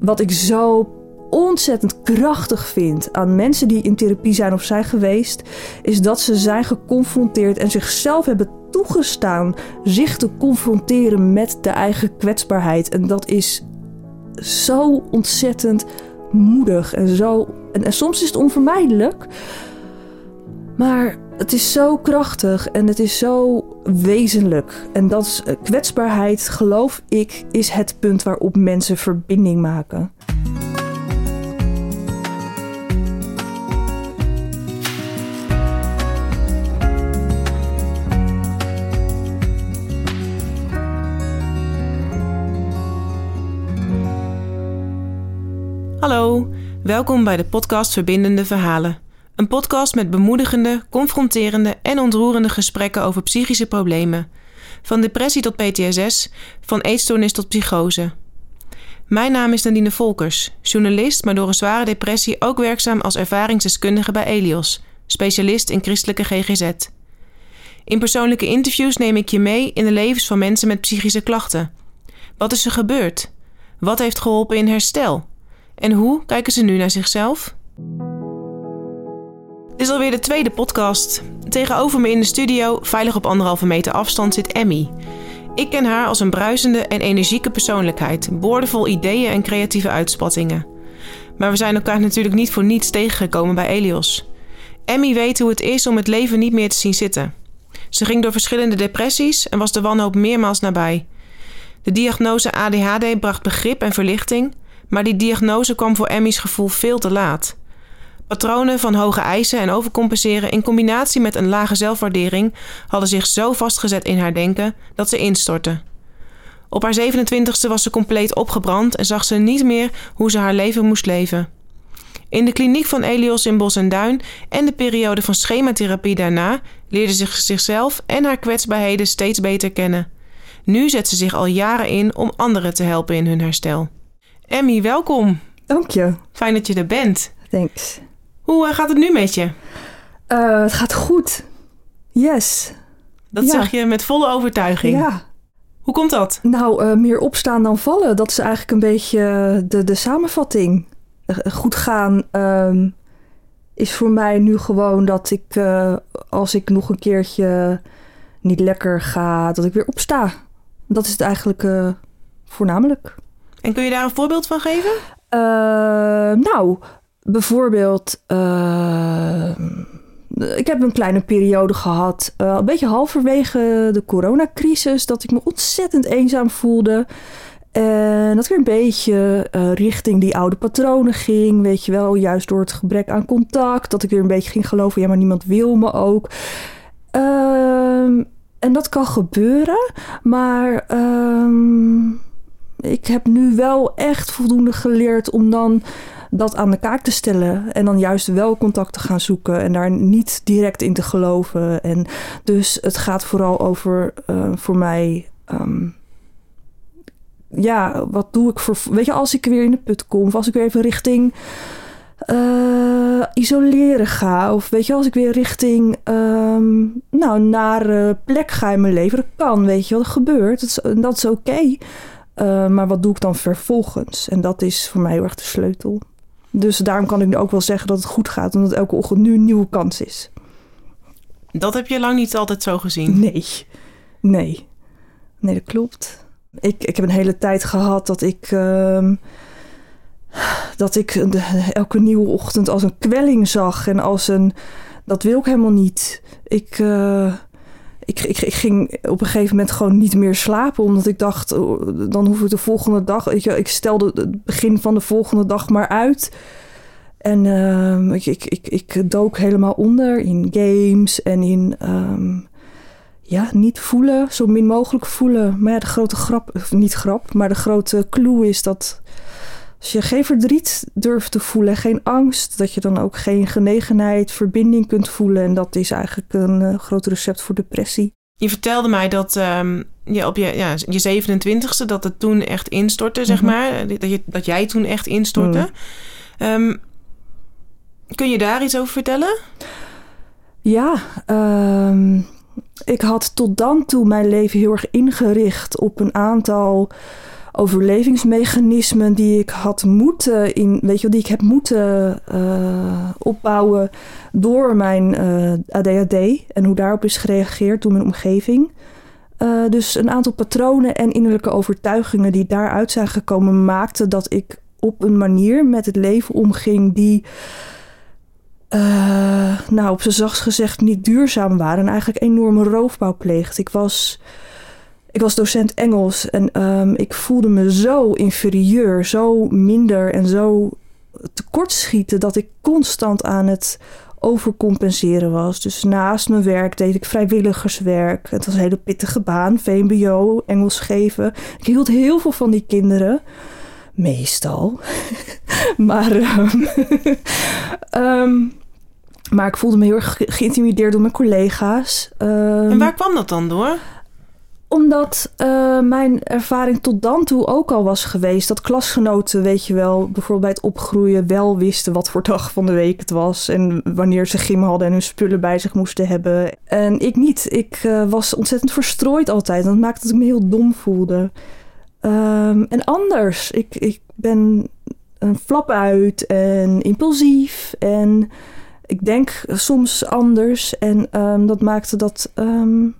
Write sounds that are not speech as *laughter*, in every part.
wat ik zo ontzettend krachtig vind aan mensen die in therapie zijn of zijn geweest, is dat ze zijn geconfronteerd en zichzelf hebben toegestaan zich te confronteren met de eigen kwetsbaarheid. En dat is zo ontzettend moedig en zo. En, soms is het onvermijdelijk. Maar het is zo krachtig en het is zo wezenlijk. En dat is eh, kwetsbaarheid, geloof ik, is het punt waarop mensen verbinding maken. Hallo, welkom bij de podcast Verbindende Verhalen. Een podcast met bemoedigende, confronterende en ontroerende gesprekken over psychische problemen. Van depressie tot PTSS, van eetstoornis tot psychose. Mijn naam is Nadine Volkers, journalist, maar door een zware depressie ook werkzaam als ervaringsdeskundige bij Elios, specialist in christelijke GGZ. In persoonlijke interviews neem ik je mee in de levens van mensen met psychische klachten. Wat is er gebeurd? Wat heeft geholpen in herstel? En hoe kijken ze nu naar zichzelf? Dit is alweer de tweede podcast. Tegenover me in de studio, veilig op anderhalve meter afstand, zit Emmy. Ik ken haar als een bruisende en energieke persoonlijkheid, boordevol ideeën en creatieve uitspattingen. Maar we zijn elkaar natuurlijk niet voor niets tegengekomen bij Elios. Emmy weet hoe het is om het leven niet meer te zien zitten. Ze ging door verschillende depressies en was de wanhoop meermaals nabij. De diagnose ADHD bracht begrip en verlichting, maar die diagnose kwam voor Emmy's gevoel veel te laat. Patronen van hoge eisen en overcompenseren in combinatie met een lage zelfwaardering hadden zich zo vastgezet in haar denken dat ze instortte. Op haar 27ste was ze compleet opgebrand en zag ze niet meer hoe ze haar leven moest leven. In de kliniek van Elios in Bos en Duin en de periode van schematherapie daarna leerde ze zichzelf en haar kwetsbaarheden steeds beter kennen. Nu zet ze zich al jaren in om anderen te helpen in hun herstel. Emmy, welkom. Dank je. Fijn dat je er bent. Thanks. Hoe uh, gaat het nu met je? Uh, het gaat goed. Yes. Dat Ja. zeg je met volle overtuiging. Ja. Hoe komt dat? Nou, eh, meer opstaan dan vallen. Dat is eigenlijk een beetje eh, de, de samenvatting. Eh, goed gaan ehm, is voor mij nu gewoon dat ik, eh, als ik nog een keertje niet lekker ga, dat ik weer opsta. Dat is het eigenlijk eh, voornamelijk. En kun je daar een voorbeeld van geven? Eh, nou, bijvoorbeeld, eh, ik heb een kleine periode gehad, eh, een beetje halverwege de coronacrisis, dat ik me ontzettend eenzaam voelde. En dat ik weer een beetje eh, richting die oude patronen ging, weet je wel, juist door het gebrek aan contact, dat ik weer een beetje ging geloven, ja, maar niemand wil me ook. Ehm, en dat kan gebeuren, maar ehm, ik heb nu wel echt voldoende geleerd om dan dat aan de kaak te stellen. En dan juist wel contact te gaan zoeken en daar niet direct in te geloven. En dus het gaat vooral over eh, voor mij. ehm, ja, wat doe ik voor. Weet je, als ik weer in de put kom, of als ik weer even richting. eh, isoleren ga. Of weet je, als ik weer richting. ehm, nou, naar plek ga in mijn leven. Dat kan, weet je wel, dat gebeurt. Dat is, dat is oké. Uh, maar wat doe ik dan vervolgens? En dat is voor mij heel erg de sleutel. Dus daarom kan ik nu ook wel zeggen dat het goed gaat, omdat elke ochtend nu een nieuwe kans is. Dat heb je lang niet altijd zo gezien. Nee, nee, nee, dat klopt. Ik, ik heb een hele tijd gehad dat ik, ehm, dat ik de- elke nieuwe ochtend als een kwelling zag en als een. Dat wil ik helemaal niet. Ik. eh, ik, ik, ging op een gegeven moment gewoon niet meer slapen. Omdat ik dacht, oh, dan hoef ik de volgende dag... Ik stelde het begin van de volgende dag maar uit. En ehm, ik, ik, ik, ik dook helemaal onder in games en in... ehm, ja, niet voelen, zo min mogelijk voelen. Maar ja, de grote grap, of niet grap, maar de grote clue is dat... Als je geen verdriet durft te voelen, geen angst, dat je dan ook geen genegenheid, verbinding kunt voelen. En dat is eigenlijk een eh, groot recept voor depressie. Je vertelde mij dat ehm, je op je, ja, je 27ste, dat het toen echt instortte, zeg Mhm. maar. Dat, je, dat jij toen echt instortte. Mhm. Ehm, kun je daar iets over vertellen? Ja, ehm, ik had tot dan toe mijn leven heel erg ingericht op een aantal overlevingsmechanismen die ik had moeten in, weet je die ik heb moeten uh, opbouwen door mijn uh, ADHD en hoe daarop is gereageerd door mijn omgeving. Uh, dus een aantal patronen en innerlijke overtuigingen die daaruit zijn gekomen, maakten dat ik op een manier met het leven omging die, nou, op zijn zachtst gezegd, niet duurzaam waren en eigenlijk enorme roofbouw pleegde. Ik was ik was docent Engels en um, ik voelde me zo inferieur, zo minder en zo tekortschieten dat ik constant aan het overcompenseren was. Dus naast mijn werk deed ik vrijwilligerswerk. Het was een hele pittige baan, VMBO, Engels geven. Ik hield heel veel van die kinderen. Meestal. *laughs* maar, um, um, *laughs* maar ik voelde me heel erg geïntimideerd door mijn collega's. en waar kwam dat dan door? Omdat uh, mijn ervaring tot dan toe ook al was geweest. Dat klasgenoten, weet je wel, bijvoorbeeld bij het opgroeien wel wisten wat voor dag van de week het was. En wanneer ze gym hadden en hun spullen bij zich moesten hebben. En ik niet. Ik uh, was ontzettend verstrooid altijd. Dat maakte dat ik me heel dom voelde. Um, en anders. Ik, ik ben een flap uit en impulsief. En ik denk soms anders. En um, dat maakte dat. Um,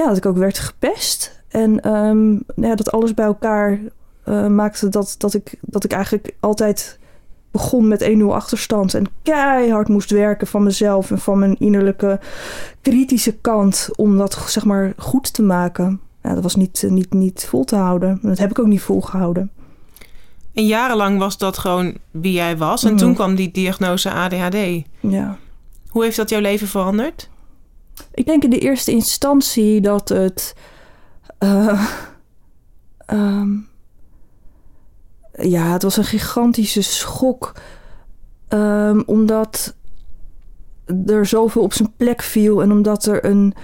ja, dat ik ook werd gepest. En um, ja, dat alles bij elkaar uh, maakte dat, dat, ik, dat ik eigenlijk altijd begon met 1-0 achterstand. En keihard moest werken van mezelf en van mijn innerlijke kritische kant. Om dat zeg maar goed te maken. Ja, dat was niet, niet, niet vol te houden. Dat heb ik ook niet volgehouden. En jarenlang was dat gewoon wie jij was. En mm. toen kwam die diagnose ADHD. Ja. Hoe heeft dat jouw leven veranderd? Ik denk in de eerste instantie dat het. Uh, um, ja, het was een gigantische schok. Um, omdat er zoveel op zijn plek viel en omdat er een.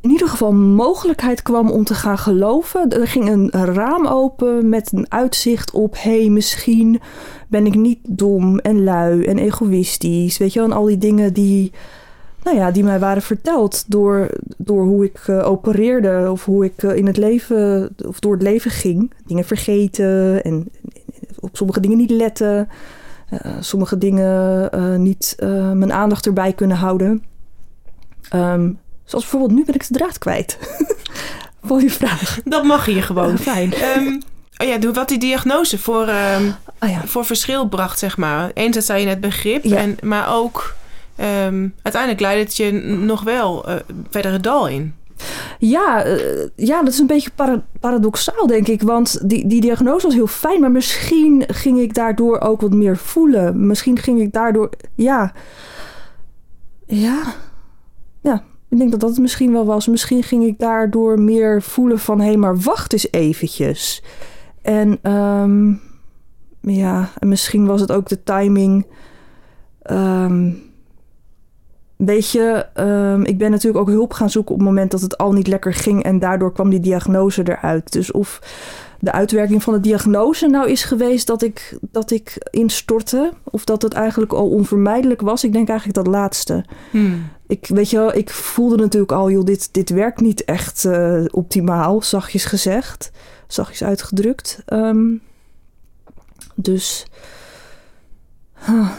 In ieder geval mogelijkheid kwam om te gaan geloven. Er ging een raam open met een uitzicht op: hé, hey, misschien ben ik niet dom en lui en egoïstisch. Weet je wel, en al die dingen die nou ja, die mij waren verteld door, door hoe ik uh, opereerde of hoe ik uh, in het leven of door het leven ging. Dingen vergeten en, op sommige dingen niet letten. Uh, sommige dingen niet mijn aandacht erbij kunnen houden. Um, zoals bijvoorbeeld, nu ben ik de draad kwijt. *laughs* Mooie vraag. Dat mag hier gewoon. *laughs* Fijn. Um, oh ja, wat die diagnose voor, um, oh ja. voor verschil bracht, zeg maar. Enerzijds zei je net begrip, ja. en, maar ook um, uiteindelijk leidt het je nog wel uh, verder het dal in. Ja, uh, ja, dat is een beetje para paradoxaal, denk ik. Want die, die diagnose was heel fijn, maar misschien ging ik daardoor ook wat meer voelen. Misschien ging ik daardoor, ja. Ja. Ja, ik denk dat dat het misschien wel was. Misschien ging ik daardoor meer voelen van... hé, hey, maar wacht eens eventjes. En um, ja, en misschien was het ook de timing... Um, Weet je, um, ik ben natuurlijk ook hulp gaan zoeken op het moment dat het al niet lekker ging. En daardoor kwam die diagnose eruit. Dus of de uitwerking van de diagnose nou is geweest dat ik, dat ik instortte. Of dat het eigenlijk al onvermijdelijk was. Ik denk eigenlijk dat laatste. Hmm. Ik, weet je wel, ik voelde natuurlijk al, joh, dit, dit werkt niet echt uh, optimaal, zachtjes gezegd. Zachtjes uitgedrukt. Um, dus... Huh.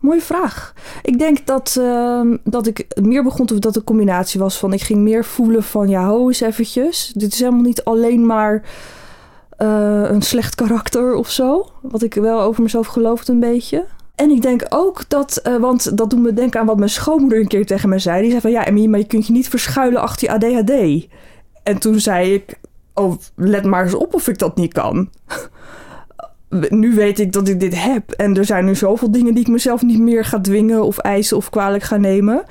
Mooie vraag. Ik denk dat, uh, dat ik meer begon te dat een combinatie was van ik ging meer voelen van ja, ho eens eventjes. Dit is helemaal niet alleen maar uh, een slecht karakter of zo. Wat ik wel over mezelf geloofde een beetje. En ik denk ook dat, uh, want dat doet me denken aan wat mijn schoonmoeder een keer tegen me zei. Die zei van ja, Emmy, maar je kunt je niet verschuilen achter je ADHD. En toen zei ik, oh, let maar eens op of ik dat niet kan nu weet ik dat ik dit heb. En er zijn nu zoveel dingen die ik mezelf niet meer ga dwingen of eisen of kwalijk ga nemen.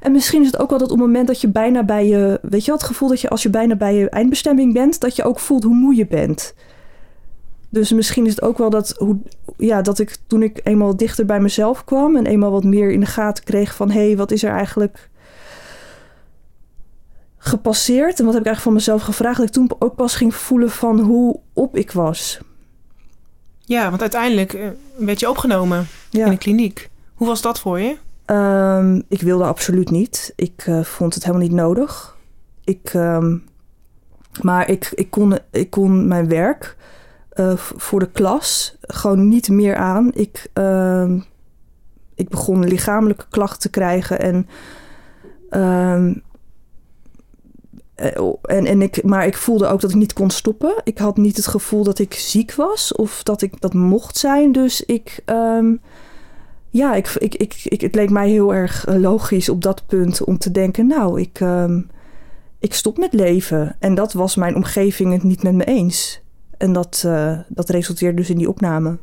En misschien is het ook wel dat op het moment dat je bijna bij je. Weet je wel, het gevoel dat je als je bijna bij je eindbestemming bent, dat je ook voelt hoe moe je bent. Dus misschien is het ook wel dat, hoe, ja, dat ik toen ik eenmaal dichter bij mezelf kwam en eenmaal wat meer in de gaten kreeg van hé, hey, wat is er eigenlijk gepasseerd en wat heb ik eigenlijk van mezelf gevraagd, dat ik toen ook pas ging voelen van hoe op ik was. Ja, want uiteindelijk eh, werd je opgenomen in de kliniek. Hoe was dat voor je? Um, ik wilde absoluut niet. Ik uh, vond het helemaal niet nodig. Ik, um, Maar ik, ik, kon, ik kon mijn werk uh, voor de klas gewoon niet meer aan. Ik, uh, ik begon lichamelijke klachten te krijgen en. Uh, en, en ik, maar ik voelde ook dat ik niet kon stoppen. Ik had niet het gevoel dat ik ziek was of dat ik dat mocht zijn. Dus ik, um, ja, ik, ik, ik, het leek mij heel erg logisch op dat punt om te denken: Nou, ik, um, ik stop met leven. En dat was mijn omgeving het niet met me eens. En dat, uh, dat resulteerde dus in die opname.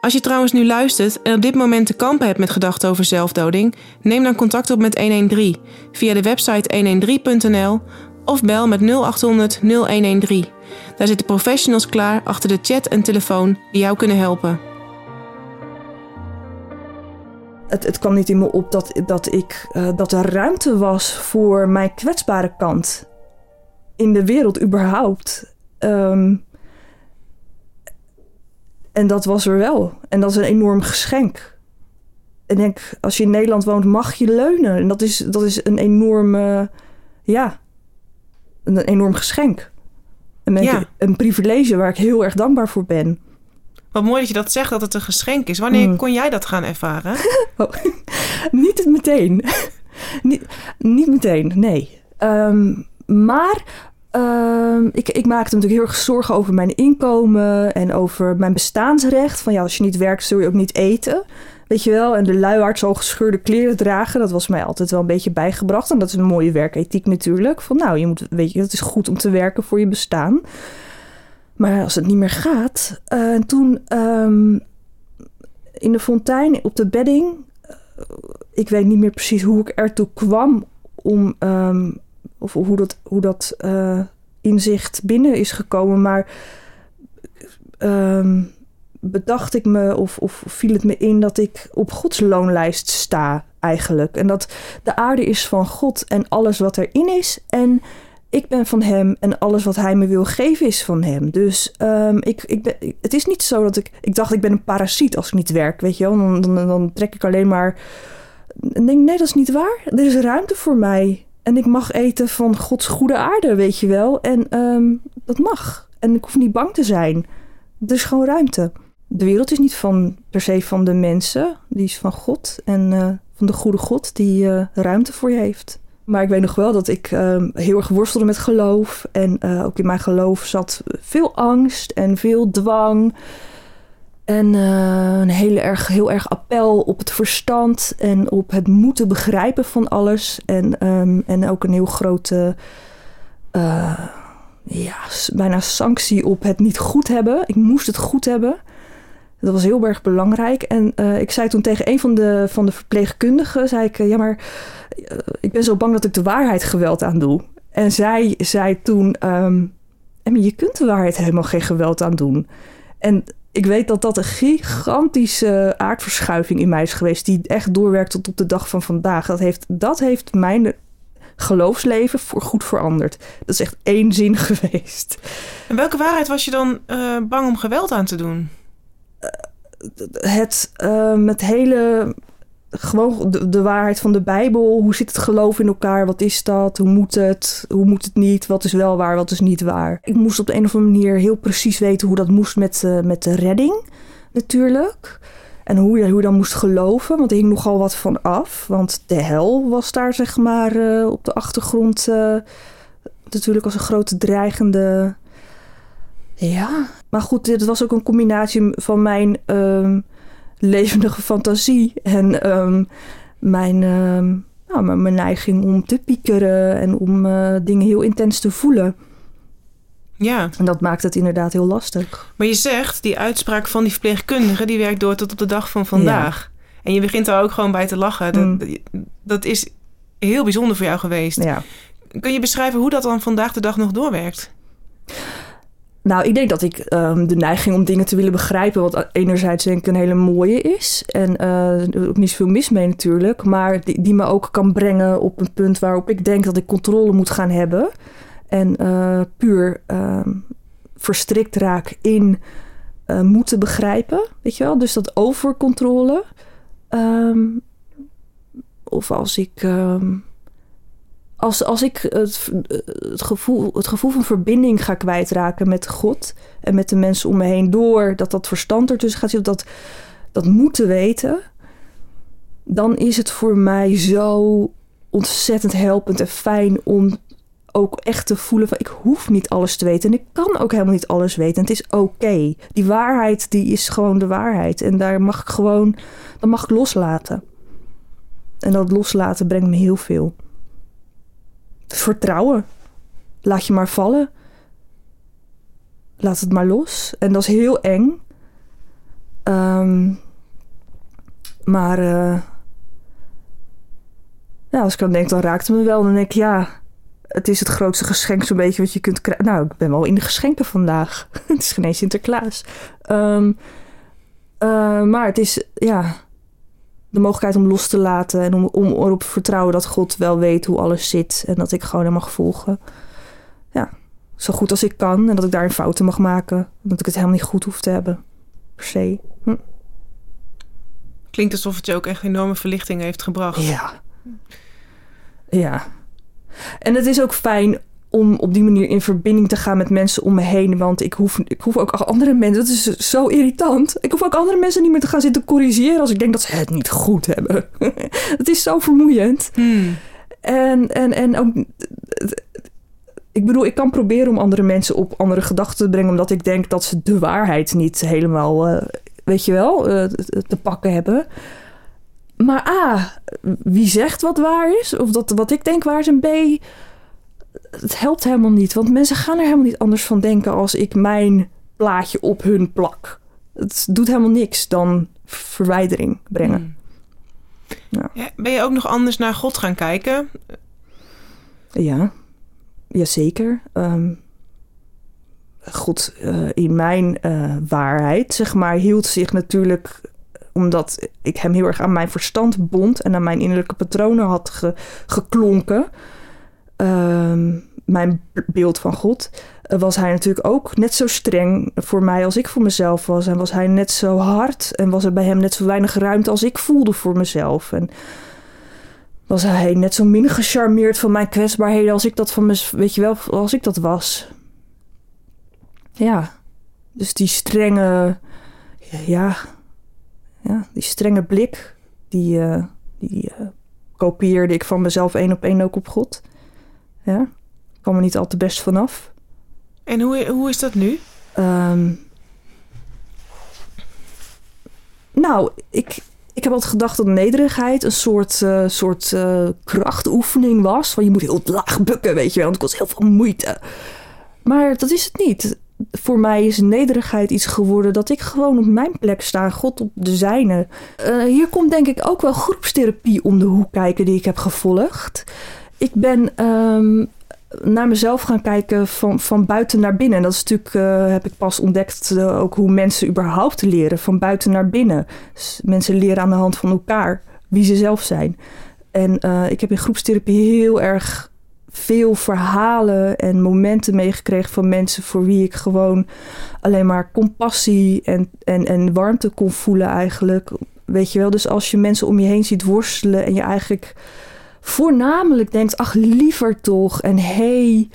Als je trouwens nu luistert en op dit moment te kampen hebt met gedachten over zelfdoding, neem dan contact op met 113 via de website 113.nl of bel met 0800 0113. Daar zitten professionals klaar achter de chat en telefoon die jou kunnen helpen. Het, het kwam niet in me op dat, dat, ik, uh, dat er ruimte was voor mijn kwetsbare kant. In de wereld überhaupt. Um, en dat was er wel. En dat is een enorm geschenk. En denk, als je in Nederland woont, mag je leunen. En dat is, dat is een enorme, ja, een, enorm geschenk. En ja. een privilege waar ik heel erg dankbaar voor ben. Wat mooi dat je dat zegt, dat het een geschenk is. Wanneer mm. kon jij dat gaan ervaren? *laughs* oh, niet meteen. *laughs* niet, niet meteen, nee. Um, maar uh, ik, ik maakte natuurlijk heel erg zorgen over mijn inkomen en over mijn bestaansrecht. Van ja, als je niet werkt, zul je ook niet eten. Weet je wel, en de luiaard zal gescheurde kleren dragen. Dat was mij altijd wel een beetje bijgebracht. En dat is een mooie werkethiek natuurlijk. Van nou, je moet, weet je, het is goed om te werken voor je bestaan. Maar als het niet meer gaat. Uh, en toen um, in de fontein op de bedding. Uh, ik weet niet meer precies hoe ik ertoe kwam om. Um, of hoe dat, hoe dat uh, inzicht binnen is gekomen. Maar um, bedacht ik me of, of viel het me in dat ik op Gods loonlijst sta eigenlijk. En dat de aarde is van God en alles wat erin is. En ik ben van hem en alles wat hij me wil geven is van hem. Dus um, ik, ik ben, het is niet zo dat ik... Ik dacht, ik ben een parasiet als ik niet werk, weet je wel. Dan, dan, trek ik alleen maar... En denk, nee, dat is niet waar. Er is ruimte voor mij. En ik mag eten van Gods goede aarde, weet je wel. En um, dat mag. En ik hoef niet bang te zijn. Er is gewoon ruimte. De wereld is niet van, per se van de mensen. Die is van God. En uh, van de goede God die uh, ruimte voor je heeft. Maar ik weet nog wel dat ik uh, heel erg worstelde met geloof. En uh, ook in mijn geloof zat veel angst en veel dwang. En een hele erg, heel erg appel op het verstand en op het moeten begrijpen van alles. En, um, en ook een heel grote, ja, bijna sanctie op het niet goed hebben. Ik moest het goed hebben. Dat was heel erg belangrijk. En uh, ik zei toen tegen een van de, van de verpleegkundigen, zei ik, ja maar ik ben zo bang dat ik de waarheid geweld aan doe. En zij zei toen, um, je kunt de waarheid helemaal geen geweld aan doen. En ik weet dat dat een gigantische aardverschuiving in mij is geweest. Die echt doorwerkt tot op de dag van vandaag. Dat heeft, dat heeft mijn geloofsleven voor goed veranderd. Dat is echt één zin *laughs* geweest. En welke waarheid was je dan bang om geweld aan te doen? Uh, het uh, met hele gewoon de, de, waarheid van de Bijbel. Hoe zit het geloof in elkaar? Wat is dat? Hoe moet het? Hoe moet het niet? Wat is wel waar? Wat is niet waar? Ik moest op de een of andere manier heel precies weten hoe dat moest met, uh, met de redding, natuurlijk. En hoe je, hoe dan moest geloven, want er hing nogal wat van af. Want de hel was daar, zeg maar, op de achtergrond natuurlijk als een grote dreigende. Ja, maar goed, dit was ook een combinatie van mijn. Uh, levendige fantasie en um, mijn, nou, mijn neiging om te piekeren en om uh, dingen heel intens te voelen. Ja. En dat maakt het inderdaad heel lastig. Maar je zegt, die uitspraak van die verpleegkundige, die werkt door tot op de dag van vandaag. Ja. En je begint daar ook gewoon bij te lachen. Dat, mm. dat is heel bijzonder voor jou geweest. Ja. Kun je beschrijven hoe dat dan vandaag de dag nog doorwerkt? Nou, ik denk dat ik um, de neiging om dingen te willen begrijpen, wat enerzijds denk ik een hele mooie is. En uh, ook niet zoveel mis mee natuurlijk. Maar die, die, me ook kan brengen op een punt waarop ik denk dat ik controle moet gaan hebben. En uh, puur uh, verstrikt raak in uh, moeten begrijpen. Weet je wel? Dus dat overcontrole. Um, of als ik. Als, als ik het, het, gevoel, het gevoel van verbinding ga kwijtraken met God en met de mensen om me heen door dat dat verstand ertussen gaat zitten, dat, dat moeten weten, dan is het voor mij zo ontzettend helpend en fijn om ook echt te voelen van ik hoef niet alles te weten en ik kan ook helemaal niet alles weten. En het is oké. Die waarheid die is gewoon de waarheid en daar mag ik gewoon, dan mag ik loslaten. En dat loslaten brengt me heel veel. Vertrouwen. Laat je maar vallen. Laat het maar los. En dat is heel eng. Um, maar uh, ja, als ik dan denk, dan raakt me wel. Dan denk ik, ja, het is het grootste geschenk zo'n beetje wat je kunt krijgen. Nou, ik ben wel in de geschenken vandaag. *laughs* het is geen Sinterklaas. Um, uh, maar het is, ja, de mogelijkheid om los te laten en om, om erop vertrouwen dat God wel weet hoe alles zit en dat ik gewoon hem mag volgen. Ja, zo goed als ik kan en dat ik daarin fouten mag maken. Dat ik het helemaal niet goed hoef te hebben, per se. Hm. Klinkt alsof het je ook echt enorme verlichting heeft gebracht. Ja. Ja. En het is ook fijn om op die manier in verbinding te gaan met mensen om me heen. Want ik hoef, ik hoef ook andere mensen. Dat is zo irritant. Ik hoef ook andere mensen niet meer te gaan zitten corrigeren als ik denk dat ze het niet goed hebben. *laughs* het is zo vermoeiend. Hmm. En, en, en ook. Ik bedoel, ik kan proberen om andere mensen op andere gedachten te brengen, omdat ik denk dat ze de waarheid niet helemaal, uh, weet je wel, uh, te pakken hebben. Maar A, wie zegt wat waar is? Of dat wat ik denk waar is? En B, het helpt helemaal niet. Want mensen gaan er helemaal niet anders van denken als ik mijn plaatje op hun plak. Het doet helemaal niks dan verwijdering brengen. Hmm. Ja. Ja, ben je ook nog anders naar God gaan kijken? Ja, jazeker. Um, God uh, in mijn uh, waarheid, zeg maar, hield zich natuurlijk omdat ik hem heel erg aan mijn verstand bond en aan mijn innerlijke patronen had ge, geklonken. Ehm, mijn beeld van God, eh, was hij natuurlijk ook net zo streng voor mij als ik voor mezelf was. En was hij net zo hard en was er bij hem net zo weinig ruimte als ik voelde voor mezelf. En was hij net zo min gecharmeerd van mijn kwetsbaarheden als ik dat van me, weet je wel, als ik dat was. Ja, dus die strenge, ja, ja die strenge blik, die, uh, die uh, kopieerde ik van mezelf één op één ook op God. Ja, ik kwam er niet al te best vanaf. En hoe, hoe is dat nu? Um, nou, ik, ik heb altijd gedacht dat nederigheid een soort, uh, soort uh, krachtoefening was. Van je moet heel laag bukken, weet je wel. Want het kost heel veel moeite. Maar dat is het niet. Voor mij is nederigheid iets geworden dat ik gewoon op mijn plek sta. God op de zijne. Uh, hier komt denk ik ook wel groepstherapie om de hoek kijken die ik heb gevolgd ik ben um, naar mezelf gaan kijken van, van buiten naar binnen. En dat is natuurlijk, uh, heb ik pas ontdekt, uh, ook hoe mensen überhaupt leren, van buiten naar binnen. Dus mensen leren aan de hand van elkaar wie ze zelf zijn. En uh, ik heb in groepstherapie heel erg veel verhalen en momenten meegekregen van mensen voor wie ik gewoon alleen maar compassie en, en, en warmte kon voelen eigenlijk. Weet je wel, dus als je mensen om je heen ziet worstelen en je eigenlijk voornamelijk denkt: ach, liever toch. En hey,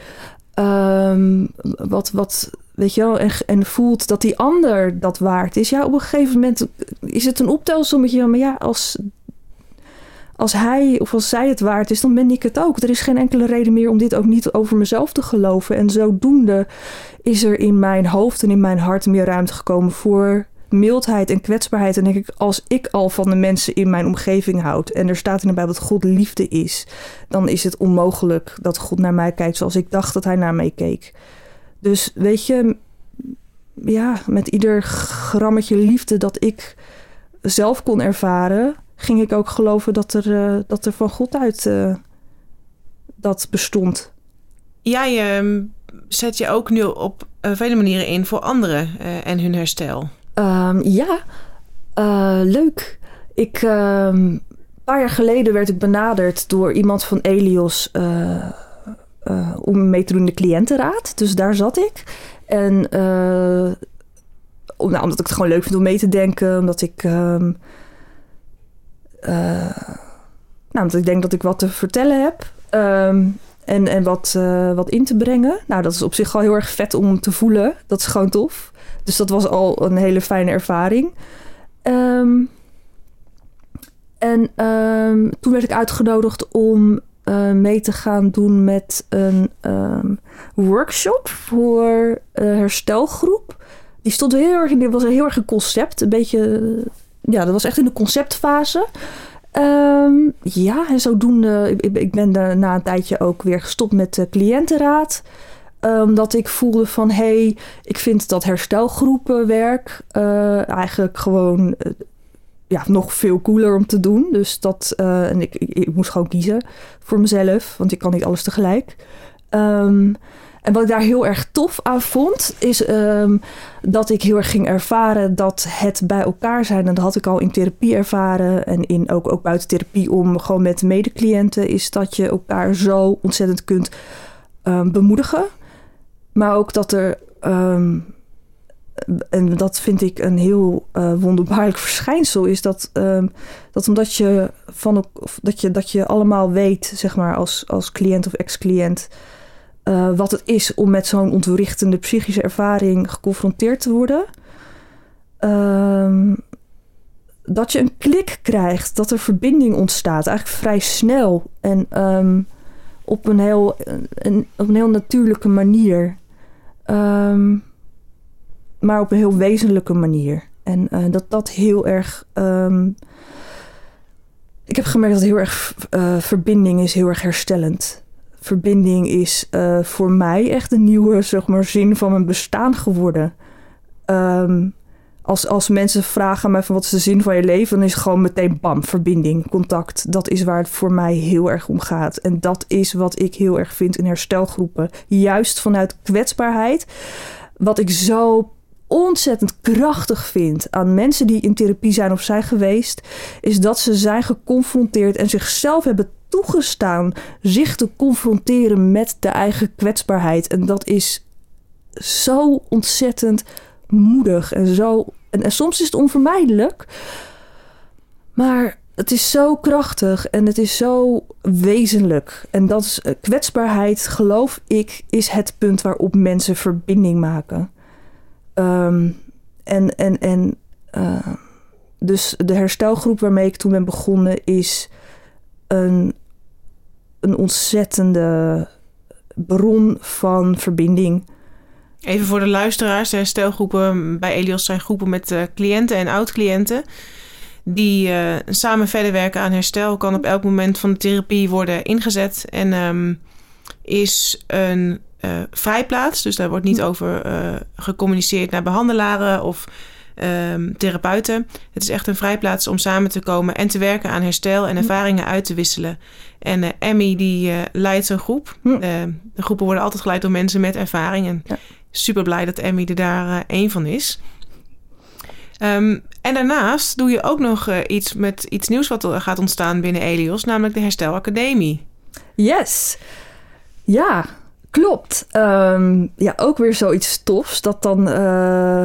um, wat, wat, weet je wel, en, en, voelt dat die ander dat waard is. Ja, op een gegeven moment is het een optelsommetje. Maar ja, als, als hij of als zij het waard is, dan ben ik het ook. Er is geen enkele reden meer om dit ook niet over mezelf te geloven. En zodoende is er in mijn hoofd en in mijn hart meer ruimte gekomen voor mildheid en kwetsbaarheid. En denk ik, als ik al van de mensen in mijn omgeving houd en er staat in de Bijbel dat God liefde is, dan is het onmogelijk dat God naar mij kijkt zoals ik dacht dat hij naar mij keek. Dus weet je, ja, met ieder grammetje liefde dat ik zelf kon ervaren, ging ik ook geloven dat er, uh, dat er van God uit uh, dat bestond. Jij uh, zet je ook nu op uh, vele manieren in voor anderen en hun herstel. Um, ja, uh, leuk. Ik, een paar jaar geleden werd ik benaderd door iemand van Elios uh, uh, om mee te doen in de cliëntenraad. Dus daar zat ik. En nou, omdat ik het gewoon leuk vind om mee te denken, omdat ik. Um, nou, omdat ik denk dat ik wat te vertellen heb. Ehm, en, en wat, eh, wat in te brengen. Nou, dat is op zich al heel erg vet om te voelen. Dat is gewoon tof. Dus dat was al een hele fijne ervaring. Ehm, en ehm, toen werd ik uitgenodigd om uh, mee te gaan doen met een workshop voor uh, herstelgroep. Die stond heel erg in, was heel erg een concept. Een beetje, ja, dat was echt in de conceptfase. Ja, en zodoende, ik, ik ben na een tijdje ook weer gestopt met de cliëntenraad. Omdat ik voelde van, hé, hey, ik vind dat herstelgroepenwerk uh, eigenlijk gewoon uh, ja, nog veel cooler om te doen. Dus dat, en ik, ik, moest gewoon kiezen voor mezelf, want ik kan niet alles tegelijk. Um, en wat ik daar heel erg tof aan vond, is um, dat ik heel erg ging ervaren dat het bij elkaar zijn, en dat had ik al in therapie ervaren en in, ook, ook buiten therapie om gewoon met medecliënten, is dat je elkaar zo ontzettend kunt um, bemoedigen. Maar ook dat er, um, en dat vind ik een heel uh, wonderbaarlijk verschijnsel, is dat, dat omdat je, van, dat, je, dat je allemaal weet, zeg maar, als, als cliënt of ex-cliënt uh, wat het is om met zo'n ontwrichtende psychische ervaring geconfronteerd te worden. Um, dat je een klik krijgt, dat er verbinding ontstaat, eigenlijk vrij snel en op, een heel, een, op een heel natuurlijke manier. Um, maar op een heel wezenlijke manier. En uh, dat dat heel erg. ik heb gemerkt dat heel erg uh, verbinding is heel erg herstellend verbinding is uh, voor mij echt een nieuwe zeg maar, zin van mijn bestaan geworden. Um, als, als mensen vragen mij van wat is de zin van je leven, dan is gewoon meteen bam, verbinding, contact. Dat is waar het voor mij heel erg om gaat. En dat is wat ik heel erg vind in herstelgroepen. Juist vanuit kwetsbaarheid. Wat ik zo ontzettend krachtig vind aan mensen die in therapie zijn of zijn geweest, is dat ze zijn geconfronteerd en zichzelf hebben toegestaan zich te confronteren met de eigen kwetsbaarheid. En dat is zo ontzettend moedig en zo. En, soms is het onvermijdelijk. Maar het is zo krachtig en het is zo wezenlijk. En dat is kwetsbaarheid, geloof ik, is het punt waarop mensen verbinding maken. Um, en en, en uh, dus de herstelgroep waarmee ik toen ben begonnen is een, een ontzettende bron van verbinding. Even voor de luisteraars, de herstelgroepen bij Elios zijn groepen met uh, cliënten en oud-cliënten. Die uh, samen verder werken aan herstel. Kan op elk moment van de therapie worden ingezet. En um, is een uh, vrijplaats. Dus daar wordt niet over gecommuniceerd naar behandelaren of um, therapeuten. Het is echt een vrijplaats om samen te komen en te werken aan herstel en hm. ervaringen uit te wisselen. En Emmy die leidt zo'n groep. Hm. De groepen worden altijd geleid door mensen met ervaringen. Ja. Super blij dat Emmy er daar één van is. Um, en daarnaast doe je ook nog iets met iets nieuws wat er gaat ontstaan binnen Elios, namelijk de Herstelacademie. Yes. Ja, Klopt. Um, ja, ook weer zoiets tofs dat dan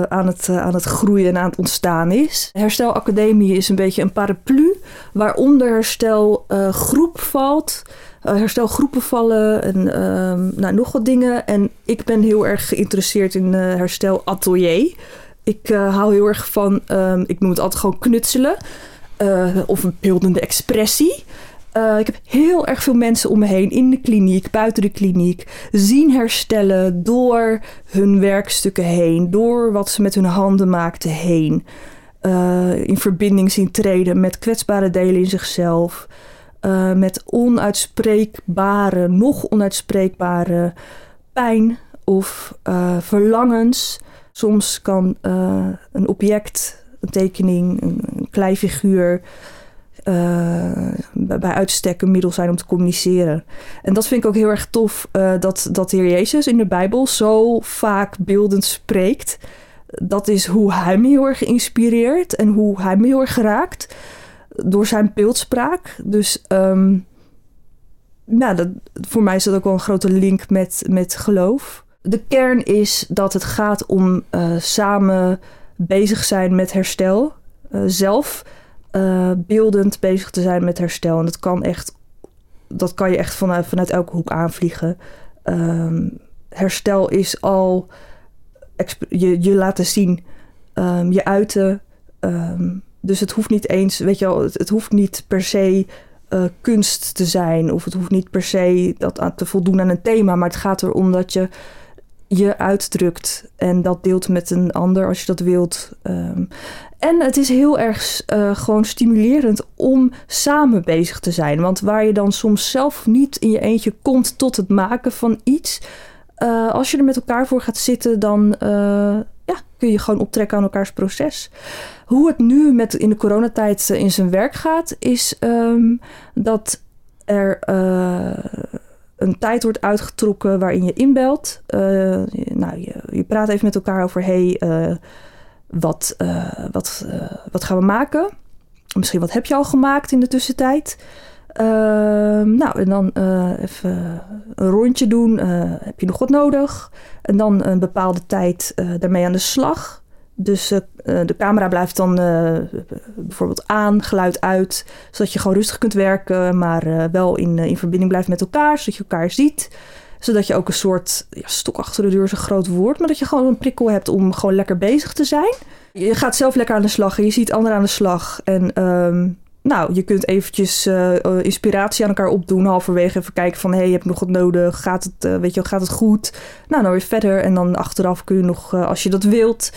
aan, het, aan het groeien en aan het ontstaan is. Herstel Academie is een beetje een paraplu waaronder herstel uh, groep valt. Herstelgroepen vallen en ehm, nou, nog wat dingen. En ik ben heel erg geïnteresseerd in herstel atelier. Ik hou heel erg van, um, ik noem het altijd gewoon knutselen. of een beeldende expressie. Ik heb heel erg veel mensen om me heen in de kliniek, buiten de kliniek, zien herstellen door hun werkstukken heen, door wat ze met hun handen maakten heen. In verbinding zien treden met kwetsbare delen in zichzelf, uh, met onuitspreekbare, nog onuitspreekbare pijn of verlangens. Soms kan een object, een tekening, een, een kleifiguur uh, bij uitstek een middel zijn om te communiceren. En dat vind ik ook heel erg tof dat, dat de Heer Jezus in de Bijbel zo vaak beeldend spreekt. Dat is hoe hij me heel erg geïnspireerd en hoe hij me heel erg geraakt door zijn beeldspraak. Dus um, nou, dat, voor mij is dat ook wel een grote link met, met geloof. De kern is dat het gaat om uh, samen bezig zijn met herstel. zelf uh, beeldend bezig te zijn met herstel. En dat kan echt dat kan je echt vanuit, vanuit elke hoek aanvliegen. Ehm, herstel is al je, je laten zien, ehm, je uiten. Dus het hoeft niet eens, weet je wel, het, hoeft niet per se uh, kunst te zijn. Of het hoeft niet per se dat aan te voldoen aan een thema. Maar het gaat erom dat je je uitdrukt en dat deelt met een ander als je dat wilt. Um, en het is heel erg uh, gewoon stimulerend om samen bezig te zijn. Want waar je dan soms zelf niet in je eentje komt tot het maken van iets. Uh, als je er met elkaar voor gaat zitten, dan ja, kun je gewoon optrekken aan elkaars proces. Hoe het nu met, in de coronatijd in zijn werk gaat, is um, dat er een tijd wordt uitgetrokken waarin je inbelt. nou, je, je, praat even met elkaar over: hey, wat, wat, wat gaan we maken? Misschien wat heb je al gemaakt in de tussentijd? Uh, nou, en dan even een rondje doen. heb je nog wat nodig? En dan een bepaalde tijd daarmee aan de slag. Dus de camera blijft dan bijvoorbeeld aan, geluid uit, zodat je gewoon rustig kunt werken, maar wel in, in verbinding blijft met elkaar, zodat je elkaar ziet zodat je ook een soort ja, stok achter de deur is een groot woord. Maar dat je gewoon een prikkel hebt om gewoon lekker bezig te zijn. Je gaat zelf lekker aan de slag en je ziet anderen aan de slag. En um, nou, je kunt eventjes inspiratie aan elkaar opdoen. Halverwege even kijken van, hé, hey, je hebt nog wat nodig? Gaat het, weet je, gaat het goed? Nou, dan weer verder. En dan achteraf kun je nog, als je dat wilt,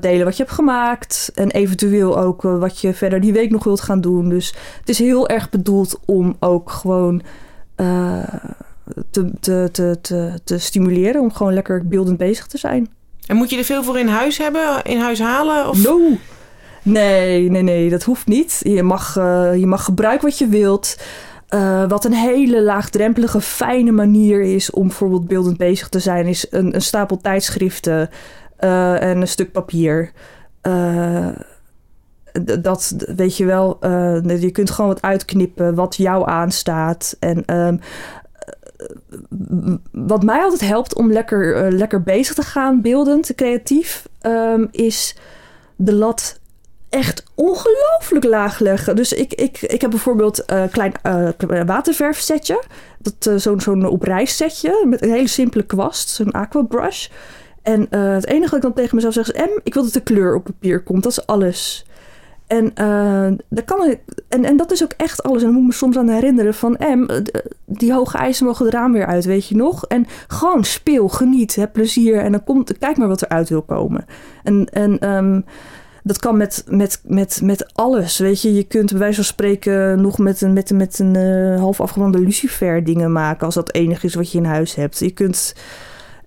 delen wat je hebt gemaakt. En eventueel ook wat je verder die week nog wilt gaan doen. Dus het is heel erg bedoeld om ook gewoon te, te, te, te, te stimuleren. Om gewoon lekker beeldend bezig te zijn. En moet je er veel voor in huis hebben, in huis halen? Of? No. Nee, nee, nee, dat hoeft niet. Je mag, uh, je mag gebruiken wat je wilt. Uh, wat een hele laagdrempelige, fijne manier is om bijvoorbeeld beeldend bezig te zijn, is een, een stapel tijdschriften uh, en een stuk papier. dat weet je wel, je kunt gewoon wat uitknippen wat jou aanstaat. En um, wat mij altijd helpt om lekker, lekker bezig te gaan, beeldend, creatief, um, is de lat echt ongelooflijk laag leggen. Dus ik, ik, ik heb bijvoorbeeld een klein uh, waterverfsetje. Dat, zo'n zo'n op reis setje met een hele simpele kwast, zo'n aquabrush. En het enige wat ik dan tegen mezelf zeg is... M, ik wil dat de kleur op papier komt. Dat is alles. En, uh, dat kan en, en dat is ook echt alles. En dan moet ik me soms aan herinneren van... M, die hoge eisen mogen er aan weer uit, weet je nog? En gewoon speel, geniet, heb plezier. En dan komt, kijk maar wat eruit wil komen. En, en um, dat kan met, met, met, met alles, weet je. Je kunt bij wijze spreken nog met een, met, met een half afgerande lucifer dingen maken... als dat enige is wat je in huis hebt. Je kunt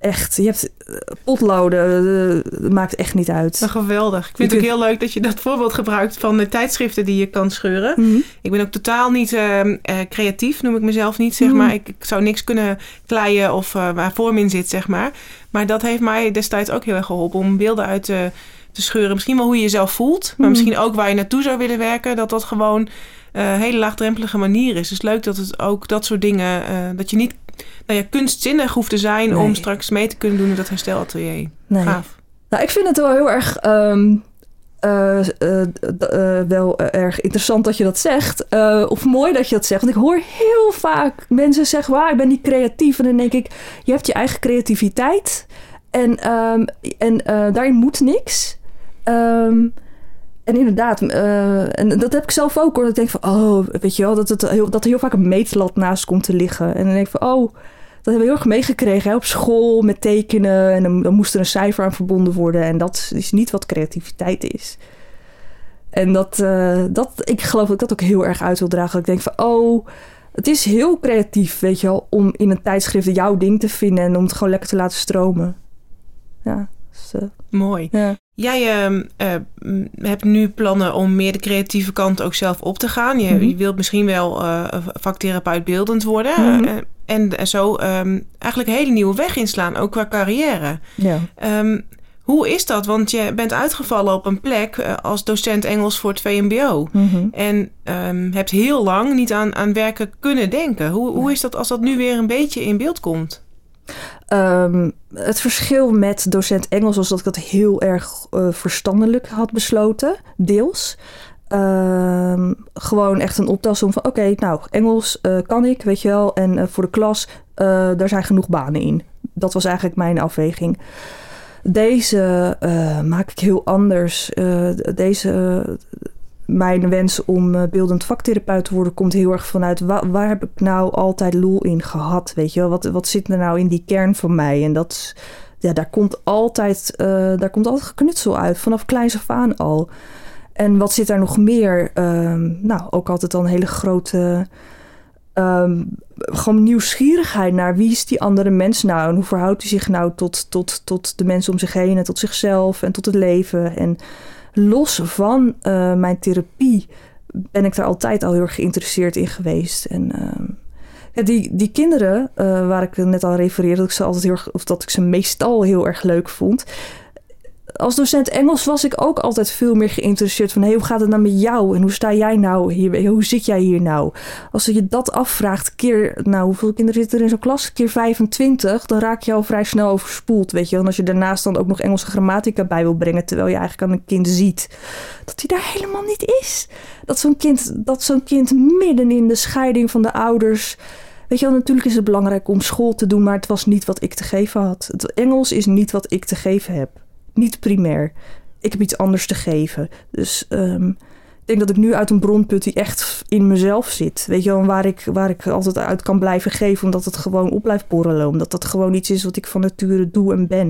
echt, je hebt eh, potloden, uh, maakt echt niet uit. Nou, geweldig. Ik vind het ook heel leuk dat je dat voorbeeld gebruikt van de tijdschriften die je kan scheuren. Mm -hmm. Ik ben ook totaal niet uh, creatief, noem ik mezelf niet, zeg mm -hmm. maar. Ik, ik, zou niks kunnen kleien of waar vorm in zit, zeg maar. Maar dat heeft mij destijds ook heel erg geholpen om beelden uit te, te scheuren. Misschien wel hoe je jezelf voelt, maar mm -hmm. misschien ook waar je naartoe zou willen werken. Dat dat gewoon een hele laagdrempelige manier is. Dus leuk dat het ook dat soort dingen, dat je niet nou ja, kunstzinnig hoeft te zijn nee. om straks mee te kunnen doen in dat herstelatelier. Nee. Gaaf. Nou, ik vind het wel heel erg. Um, uh, uh, uh, wel erg interessant dat je dat zegt. of mooi dat je dat zegt. Want ik hoor heel vaak mensen zeggen: waar, ik ben niet creatief. En dan denk ik: je hebt je eigen creativiteit. En, um, en daarin moet niks. Um, en inderdaad, uh, en dat heb ik zelf ook hoor. Dat ik denk van, oh, weet je wel, dat, het heel, dat er heel vaak een meetlat naast komt te liggen. En dan denk ik van, oh, dat hebben we heel erg meegekregen hè, op school met tekenen. En dan, dan moest er een cijfer aan verbonden worden. En dat is niet wat creativiteit is. En dat, uh, dat, ik geloof dat ik dat ook heel erg uit wil dragen. Ik denk van, oh, het is heel creatief, weet je wel, om in een tijdschrift jouw ding te vinden en om het gewoon lekker te laten stromen. Ja, dus, uh, Mooi. Ja. Jij uh, uh, hebt nu plannen om meer de creatieve kant ook zelf op te gaan. Je, mm -hmm. je wilt misschien wel uh, vaktherapeut beeldend worden. Mm -hmm. en zo um, eigenlijk een hele nieuwe weg inslaan, ook qua carrière. Ja. Um, hoe is dat? Want je bent uitgevallen op een plek als docent Engels voor het VMBO. Mm -hmm. En um, hebt heel lang niet aan, aan werken kunnen denken. Hoe, hoe is dat als dat nu weer een beetje in beeld komt? Um, het verschil met docent Engels was dat ik dat heel erg uh, verstandelijk had besloten, deels. Ehm, gewoon echt een optelsom van... oké, nou, Engels uh, kan ik, weet je wel. En uh, voor de klas, daar zijn genoeg banen in. Dat was eigenlijk mijn afweging. Deze maak ik heel anders. deze, mijn wens om beeldend vaktherapeut te worden... komt heel erg vanuit... Waar, waar, heb ik nou altijd lol in gehad, weet je wel? Wat, wat zit er nou in die kern van mij? En dat... Ja, daar komt altijd, daar komt altijd geknutsel uit. Vanaf kleins af aan al. En wat zit daar nog meer? Um, nou, ook altijd een hele grote. Um, gewoon nieuwsgierigheid naar wie is die andere mens nou en hoe verhoudt hij zich nou tot, tot, tot de mensen om zich heen en tot zichzelf en tot het leven. En los van uh, mijn therapie ben ik daar altijd al heel erg geïnteresseerd in geweest. En uh, ja, die, die kinderen, uh, waar ik net al refereerde, dat ik ze altijd heel of dat ik ze meestal heel erg leuk vond als docent Engels was ik ook altijd veel meer geïnteresseerd van hoe gaat het nou met jou en hoe sta jij nou hier? Hoe zit jij hier nou? Als je dat afvraagt, keer, nou, hoeveel kinderen zitten er in zo'n klas? Keer 25, dan raak je al vrij snel overspoeld, weet je. En als je daarnaast dan ook nog Engelse grammatica bij wil brengen, terwijl je eigenlijk aan een kind ziet dat hij daar helemaal niet is. Dat zo'n kind, dat zo'n kind midden in de scheiding van de ouders. Weet je wel, natuurlijk is het belangrijk om school te doen, maar het was niet wat ik te geven had. Het Engels is niet wat ik te geven heb niet primair. Ik heb iets anders te geven. Dus um, ik denk dat ik nu uit een bronput die echt in mezelf zit. Weet je wel, waar ik, waar ik altijd uit kan blijven geven, omdat het gewoon op blijft borrelen. Omdat dat gewoon iets is wat ik van nature doe en ben.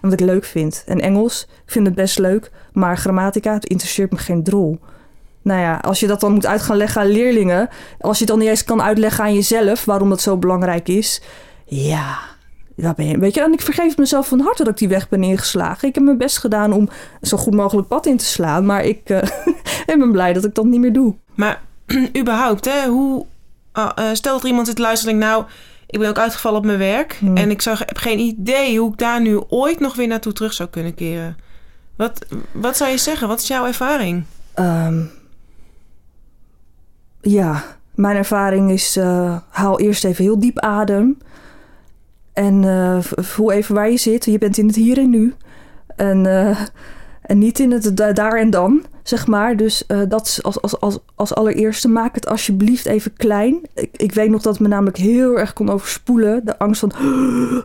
En wat ik leuk vind. En Engels, ik vind het best leuk, maar grammatica, het interesseert me geen drol. Nou ja, als je dat dan moet uit gaan leggen aan leerlingen, als je het dan niet eens kan uitleggen aan jezelf waarom dat zo belangrijk is, ja, ja, ben je, weet je, en ik vergeef mezelf van harte dat ik die weg ben ingeslagen. Ik heb mijn best gedaan om zo goed mogelijk pad in te slaan. Maar ik *laughs* uh, ben blij dat ik dat niet meer doe. Maar *clears throat* überhaupt, hè, hoe, uh, stel dat er iemand zit luisteren en denkt... nou, ik ben ook uitgevallen op mijn werk... Hmm. en ik zag, heb geen idee hoe ik daar nu ooit nog weer naartoe terug zou kunnen keren. Wat, wat zou je zeggen? Wat is jouw ervaring? Um, ja, mijn ervaring is... Uh, haal eerst even heel diep adem... En uh, voel even waar je zit. Je bent in het hier en nu. En, uh, en niet in het daar en dan, zeg maar. Dus uh, dat als, als, als, als allereerste, maak het alsjeblieft even klein. Ik, ik weet nog dat het me namelijk heel erg kon overspoelen. De angst van,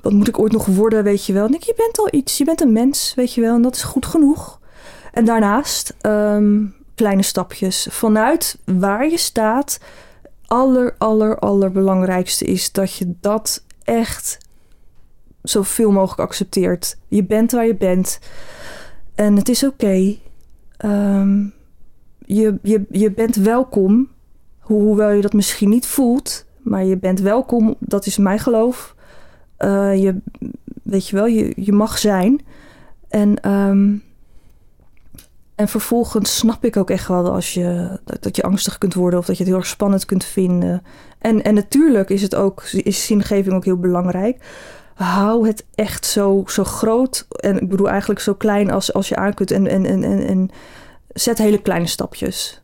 wat moet ik ooit nog worden, weet je wel. En ik, je bent al iets, je bent een mens, weet je wel. En dat is goed genoeg. En daarnaast, um, kleine stapjes. Vanuit waar je staat, aller, aller, allerbelangrijkste is dat je dat echt zoveel mogelijk accepteert. Je bent waar je bent. En het is oké. Um, je, je, je bent welkom. hoewel je dat misschien niet voelt. Maar je bent welkom. Dat is mijn geloof. Uh, je, weet je wel, je, je mag zijn. En, um, en vervolgens snap ik ook echt wel als je, dat, dat, je angstig kunt worden of dat je het heel erg spannend kunt vinden. En, en natuurlijk is het ook, is zingeving ook heel belangrijk hou het echt zo, zo groot. En ik bedoel eigenlijk zo klein als, als je aan kunt. En, en, en, en, en zet hele kleine stapjes.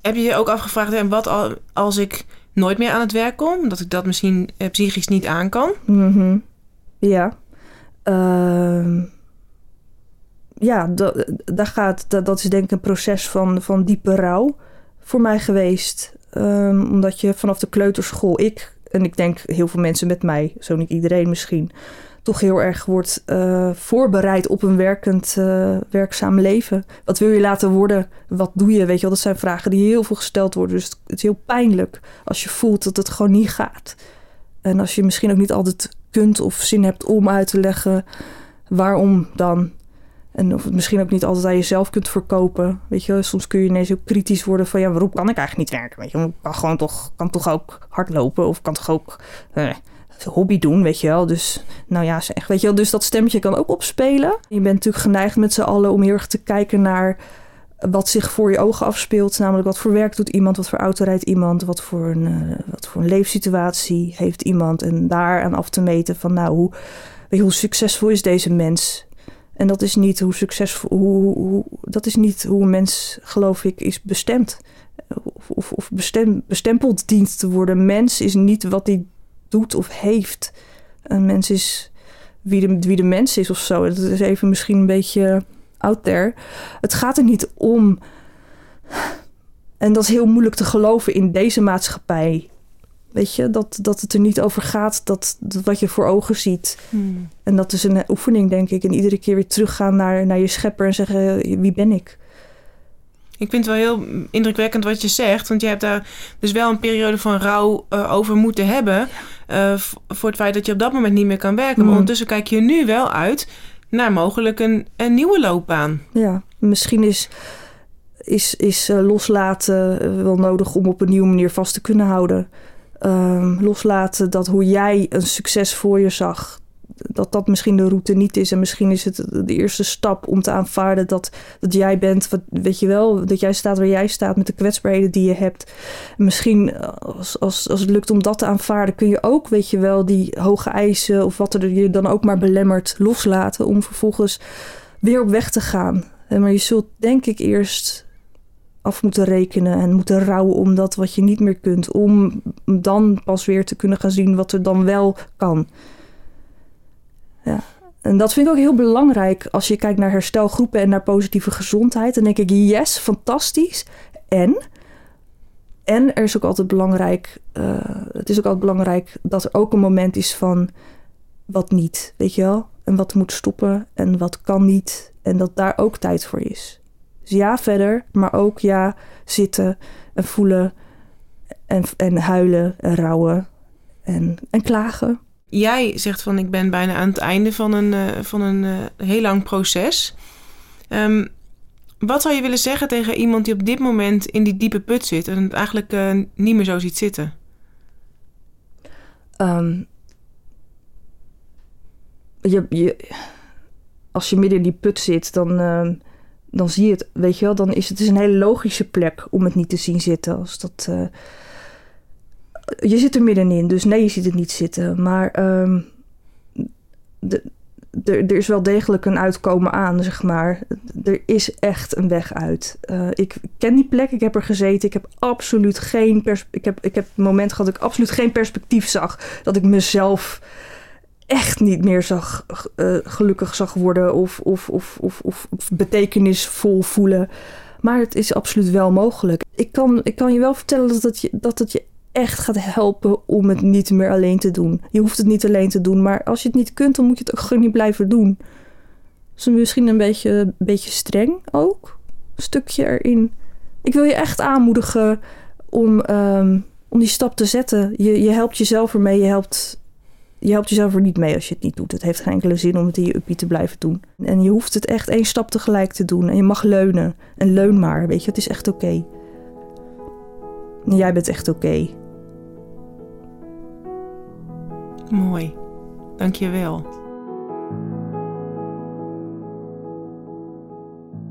Heb je je ook afgevraagd, en wat als ik nooit meer aan het werk kom? Dat ik dat misschien eh, psychisch niet aan kan? Mm -hmm. Ja. Uh, ja, dat, daar gaat, dat, dat is denk ik een proces van, van diepe rouw voor mij geweest. Um, omdat je vanaf de kleuterschool, ik en ik denk heel veel mensen met mij, zo niet iedereen misschien, toch heel erg wordt uh, voorbereid op een werkend, uh, werkzaam leven. Wat wil je laten worden? Wat doe je? Weet je wel, dat zijn vragen die heel veel gesteld worden. Dus het is heel pijnlijk als je voelt dat het gewoon niet gaat. En als je misschien ook niet altijd kunt of zin hebt om uit te leggen waarom dan. En of het misschien ook niet altijd aan jezelf kunt verkopen. Weet je, soms kun je ineens ook kritisch worden van ja, waarom kan ik eigenlijk niet werken? Weet je, ik kan gewoon toch, kan toch ook hardlopen of kan toch ook eh, hobby doen, weet je wel. Dus nou ja, zeg, weet je wel, dus dat stemmetje kan ook opspelen. Je bent natuurlijk geneigd met z'n allen om heel erg te kijken naar wat zich voor je ogen afspeelt. Namelijk wat voor werk doet iemand, wat voor auto rijdt iemand, wat voor een, uh, wat voor een leefsituatie heeft iemand. En daar aan af te meten van nou, hoe, hoe succesvol is deze mens? En dat is niet hoe succesvol, hoe, hoe, dat is niet hoe een mens, geloof ik, is bestemd. Of, of, of bestem, bestempeld dient te worden. Mens is niet wat hij doet of heeft. Een mens is wie de, wie de mens is of zo. Dat is even misschien een beetje out there. Het gaat er niet om En dat is heel moeilijk te geloven in deze maatschappij. Weet je, dat, dat het er niet over gaat, dat, dat wat je voor ogen ziet. Hmm. En dat is een oefening, denk ik. En iedere keer weer teruggaan naar, naar je schepper en zeggen: wie ben ik? Ik vind het wel heel indrukwekkend wat je zegt. Want je hebt daar dus wel een periode van rouw uh, over moeten hebben. Uh, voor het feit dat je op dat moment niet meer kan werken. Maar Mm. ondertussen kijk je nu wel uit naar mogelijk een, een nieuwe loopbaan. Ja, misschien is, is, is uh, loslaten wel nodig om op een nieuwe manier vast te kunnen houden. Um, loslaten dat hoe jij een succes voor je zag, dat dat misschien de route niet is. En misschien is het de eerste stap om te aanvaarden dat, dat jij bent, wat, weet je wel, dat jij staat waar jij staat met de kwetsbaarheden die je hebt. En misschien als, als, als het lukt om dat te aanvaarden, kun je ook, weet je wel, die hoge eisen of wat er je dan ook maar belemmert loslaten om vervolgens weer op weg te gaan. Maar je zult denk ik eerst af moeten rekenen en moeten rouwen om dat wat je niet meer kunt. Om dan pas weer te kunnen gaan zien wat er dan wel kan. Ja. En dat vind ik ook heel belangrijk als je kijkt naar herstelgroepen en naar positieve gezondheid. Dan denk ik, yes, fantastisch. En, en er is ook altijd belangrijk, uh, het is ook altijd belangrijk dat er ook een moment is van wat niet, weet je wel? En wat moet stoppen en wat kan niet. En dat daar ook tijd voor is. Dus ja, verder, maar ook ja, zitten en voelen en, en huilen en rouwen en, en klagen. Jij zegt van ik ben bijna aan het einde van een, uh, van een uh, heel lang proces. Um, wat zou je willen zeggen tegen iemand die op dit moment in die diepe put zit en het eigenlijk uh, niet meer zo ziet zitten? Um, je, je, als je midden in die put zit, dan, uh, dan zie je het, weet je wel, dan is het is een hele logische plek om het niet te zien zitten. Als dat, uh, je zit er middenin, dus nee, je ziet het niet zitten. Maar um, de, er is wel degelijk een uitkomen aan, zeg maar. Er is echt een weg uit. Uh, ik ken die plek, ik heb er gezeten. Ik heb absoluut geen pers ik heb, ik heb het moment gehad dat ik absoluut geen perspectief zag. Dat ik mezelf echt niet meer zag, uh, gelukkig zag worden of, of, of, of, betekenisvol voelen. Maar het is absoluut wel mogelijk. Ik kan, ik kan je wel vertellen dat het je, dat het je echt gaat helpen om het niet meer alleen te doen. Je hoeft het niet alleen te doen, maar als je het niet kunt, dan moet je het ook gewoon niet blijven doen. Dus misschien een beetje, een beetje streng ook. Een stukje erin. Ik wil je echt aanmoedigen om, um, om die stap te zetten. Je, je helpt jezelf ermee, je helpt je helpt jezelf er niet mee als je het niet doet. Het heeft geen enkele zin om het in je uppie te blijven doen. En je hoeft het echt één stap tegelijk te doen. En je mag leunen. En leun maar, weet je. Het is echt oké. Jij bent echt oké. Mooi. Dank je wel.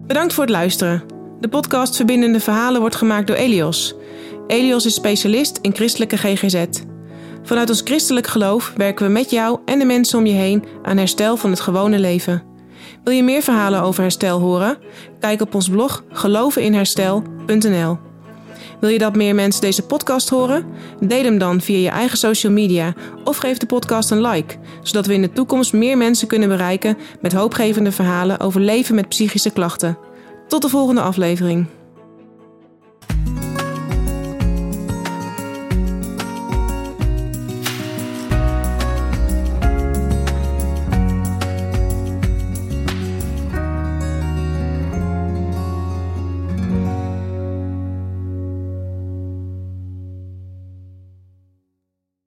Bedankt voor het luisteren. De podcast Verbindende Verhalen wordt gemaakt door Elios. Elios is specialist in christelijke GGZ. Vanuit ons christelijk geloof werken we met jou en de mensen om je heen aan herstel van het gewone leven. Wil je meer verhalen over herstel horen? Kijk op ons blog geloveninherstel.nl. Wil je dat meer mensen deze podcast horen? Deel hem dan via je eigen social media of geef de podcast een like, zodat we in de toekomst meer mensen kunnen bereiken met hoopgevende verhalen over leven met psychische klachten. Tot de volgende aflevering.